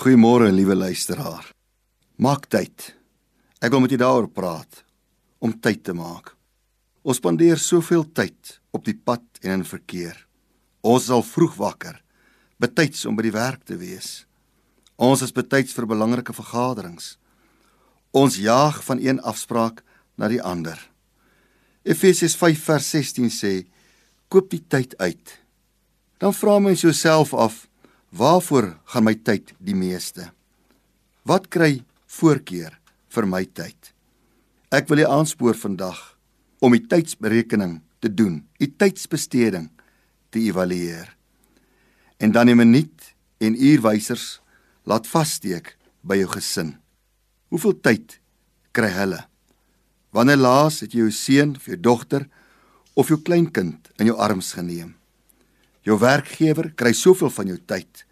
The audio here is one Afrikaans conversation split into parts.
Goeiemôre, liewe luisteraar. Maak tyd. Ek wil met jou daaroor praat om tyd te maak. Ons spandeer soveel tyd op die pad en in verkeer. Ons is al vroeg wakker, betyds om by die werk te wees. Ons is betyds vir belangrike vergaderings. Ons jaag van een afspraak na die ander. Efesiërs 5 vers 16 sê: "Koop die tyd uit." Dan vra mens jouself af, waarvoor gaan my tyd die meeste? Wat kry voorkeur vir my tyd? Ek wil u aanspoor vandag om die tydsberekening te doen, u tydsbesteding te evalueer. En dan 'n minuut en uurwysers laat vassteek by jou gesin. Hoeveel tyd kry hulle? Wanneer laas het jy jou seun of jou dogter of jou kleinkind in jou arms geneem? Jou werkgewer kry soveel van jou tyd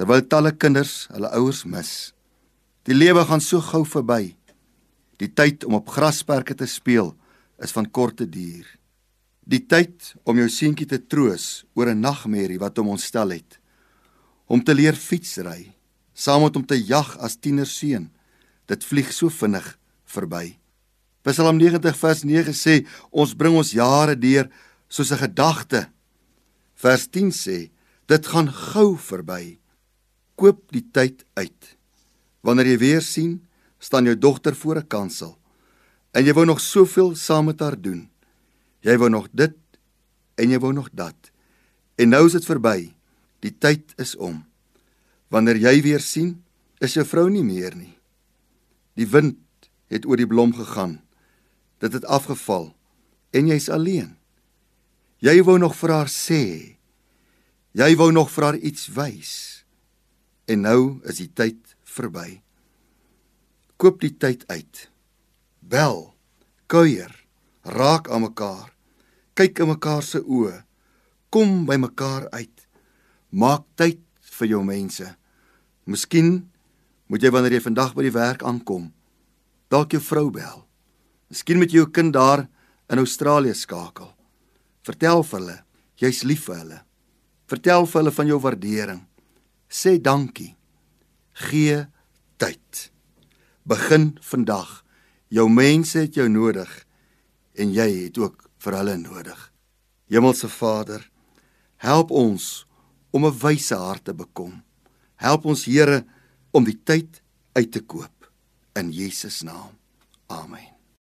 terwyl talle kinders hulle ouers mis. Die lewe gaan so gou verby. Die tyd om op grasperke te speel is van korte duur. Die tyd om jou seentjie te troos oor 'n nagmerrie wat hom ontstel het. Om te leer fietsry, saam met hom te jag as tienerseun. Dit vlieg so vinnig verby. Psalm 90 vers 9 sê ons bring ons jare deur soos 'n gedagte. Vers 10 sê dit gaan gou verby. Koop die tyd uit. Wanneer jy weer sien, staan jou dogter voor 'n kansel en jy wou nog soveel saam met haar doen. Jy wou nog dit en jy wou nog dat. En nou is dit verby. Die tyd is om. Wanneer jy weer sien, is jou vrou nie meer nie. Die wind het oor die blom gegaan. Dit het afgeval en jy's alleen. Jy wou nog vir haar sê. Jy wou nog vir haar iets wys. En nou is die tyd verby. Koop die tyd uit bel, kuier, raak aan mekaar, kyk in mekaar se oë, kom by mekaar uit. Maak tyd vir jou mense. Miskien moet jy wanneer jy vandag by die werk aankom, dalk jou vrou bel. Miskien moet jy jou kind daar in Australië skakel. Vertel vir hulle jy's lief vir hulle. Vertel vir hulle van jou waardering. Sê dankie. Gee tyd. Begin vandag. Jou mense het jou nodig en jy het ook vir hulle nodig. Hemelse Vader, help ons om 'n wyse hart te bekom. Help ons Here om die tyd uit te koop in Jesus naam. Amen.